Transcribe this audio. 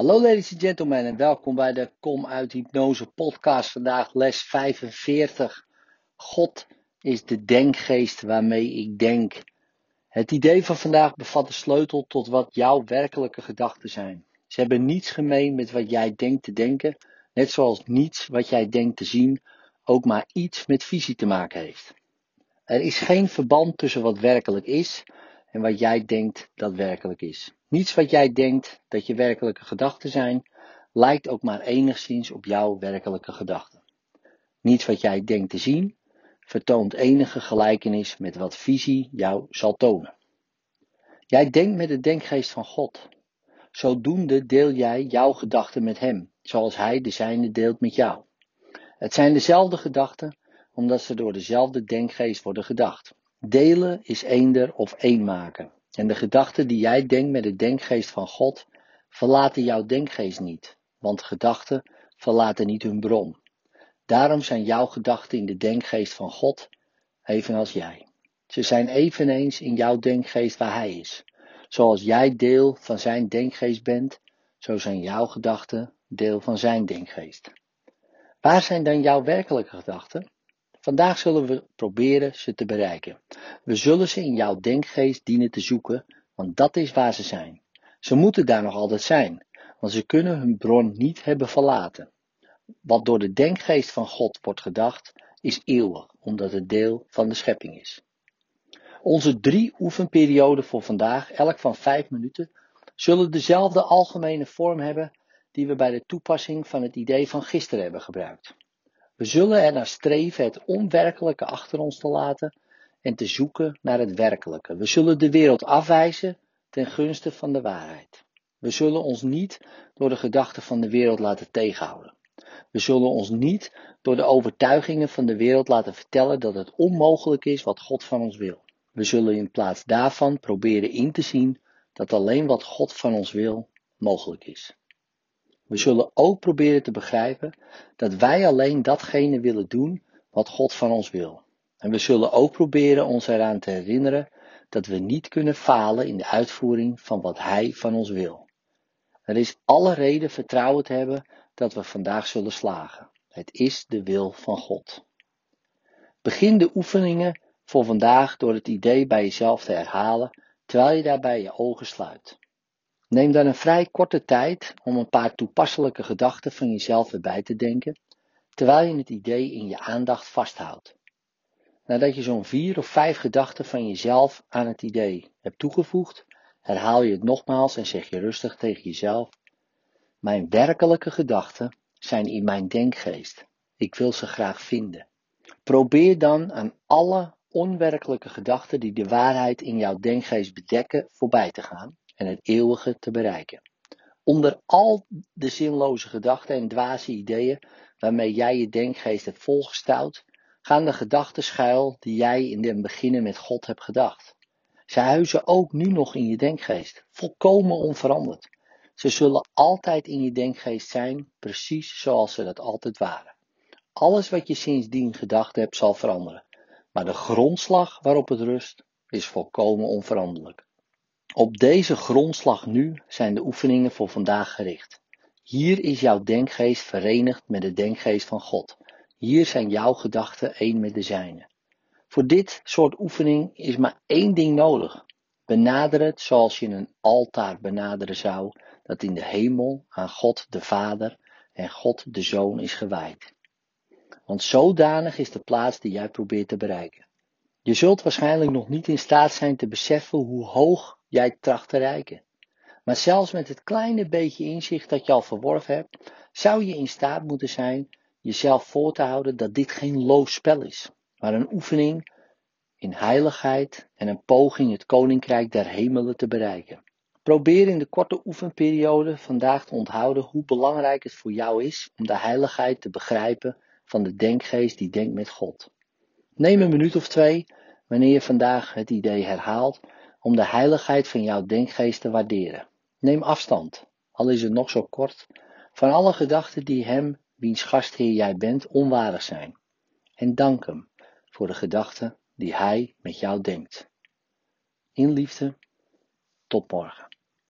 Hallo ladies and gentlemen en welkom bij de Kom uit Hypnose podcast. Vandaag les 45. God is de denkgeest waarmee ik denk. Het idee van vandaag bevat de sleutel tot wat jouw werkelijke gedachten zijn. Ze hebben niets gemeen met wat jij denkt te denken, net zoals niets wat jij denkt te zien ook maar iets met visie te maken heeft. Er is geen verband tussen wat werkelijk is en wat jij denkt dat werkelijk is. Niets wat jij denkt dat je werkelijke gedachten zijn, lijkt ook maar enigszins op jouw werkelijke gedachten. Niets wat jij denkt te zien, vertoont enige gelijkenis met wat visie jou zal tonen. Jij denkt met de denkgeest van God. Zodoende deel jij jouw gedachten met Hem, zoals Hij de zijne deelt met jou. Het zijn dezelfde gedachten, omdat ze door dezelfde denkgeest worden gedacht. Delen is eender of één maken. En de gedachten die jij denkt met de denkgeest van God, verlaten jouw denkgeest niet, want gedachten verlaten niet hun bron. Daarom zijn jouw gedachten in de denkgeest van God, evenals jij. Ze zijn eveneens in jouw denkgeest waar Hij is. Zoals jij deel van Zijn denkgeest bent, zo zijn jouw gedachten deel van Zijn denkgeest. Waar zijn dan jouw werkelijke gedachten? Vandaag zullen we proberen ze te bereiken. We zullen ze in jouw denkgeest dienen te zoeken, want dat is waar ze zijn. Ze moeten daar nog altijd zijn, want ze kunnen hun bron niet hebben verlaten. Wat door de denkgeest van God wordt gedacht, is eeuwig, omdat het deel van de schepping is. Onze drie oefenperioden voor vandaag, elk van vijf minuten, zullen dezelfde algemene vorm hebben die we bij de toepassing van het idee van gisteren hebben gebruikt. We zullen er naar streven het onwerkelijke achter ons te laten en te zoeken naar het werkelijke. We zullen de wereld afwijzen ten gunste van de waarheid. We zullen ons niet door de gedachten van de wereld laten tegenhouden. We zullen ons niet door de overtuigingen van de wereld laten vertellen dat het onmogelijk is wat God van ons wil. We zullen in plaats daarvan proberen in te zien dat alleen wat God van ons wil mogelijk is. We zullen ook proberen te begrijpen dat wij alleen datgene willen doen wat God van ons wil. En we zullen ook proberen ons eraan te herinneren dat we niet kunnen falen in de uitvoering van wat Hij van ons wil. Er is alle reden vertrouwen te hebben dat we vandaag zullen slagen. Het is de wil van God. Begin de oefeningen voor vandaag door het idee bij jezelf te herhalen terwijl je daarbij je ogen sluit. Neem dan een vrij korte tijd om een paar toepasselijke gedachten van jezelf erbij te denken, terwijl je het idee in je aandacht vasthoudt. Nadat je zo'n vier of vijf gedachten van jezelf aan het idee hebt toegevoegd, herhaal je het nogmaals en zeg je rustig tegen jezelf: Mijn werkelijke gedachten zijn in mijn denkgeest. Ik wil ze graag vinden. Probeer dan aan alle onwerkelijke gedachten die de waarheid in jouw denkgeest bedekken voorbij te gaan en het eeuwige te bereiken. Onder al de zinloze gedachten en dwaze ideeën waarmee jij je denkgeest hebt volgestouwd, gaan de gedachten schuil die jij in den beginnen met God hebt gedacht. Ze huizen ook nu nog in je denkgeest, volkomen onveranderd. Ze zullen altijd in je denkgeest zijn, precies zoals ze dat altijd waren. Alles wat je sindsdien gedacht hebt zal veranderen, maar de grondslag waarop het rust is volkomen onveranderlijk. Op deze grondslag nu zijn de oefeningen voor vandaag gericht. Hier is jouw denkgeest verenigd met de denkgeest van God. Hier zijn jouw gedachten één met de zijne. Voor dit soort oefening is maar één ding nodig. Benader het zoals je een altaar benaderen zou, dat in de hemel aan God de Vader en God de Zoon is gewijd. Want zodanig is de plaats die jij probeert te bereiken. Je zult waarschijnlijk nog niet in staat zijn te beseffen hoe hoog jij tracht te reiken. Maar zelfs met het kleine beetje inzicht dat je al verworven hebt, zou je in staat moeten zijn jezelf voor te houden dat dit geen loos spel is, maar een oefening in heiligheid en een poging het koninkrijk der hemelen te bereiken. Probeer in de korte oefenperiode vandaag te onthouden hoe belangrijk het voor jou is om de heiligheid te begrijpen van de denkgeest die denkt met God. Neem een minuut of twee wanneer je vandaag het idee herhaalt om de heiligheid van jouw denkgeest te waarderen. Neem afstand, al is het nog zo kort, van alle gedachten die hem, wiens gastheer jij bent, onwaardig zijn. En dank hem voor de gedachten die hij met jou denkt. In liefde, tot morgen.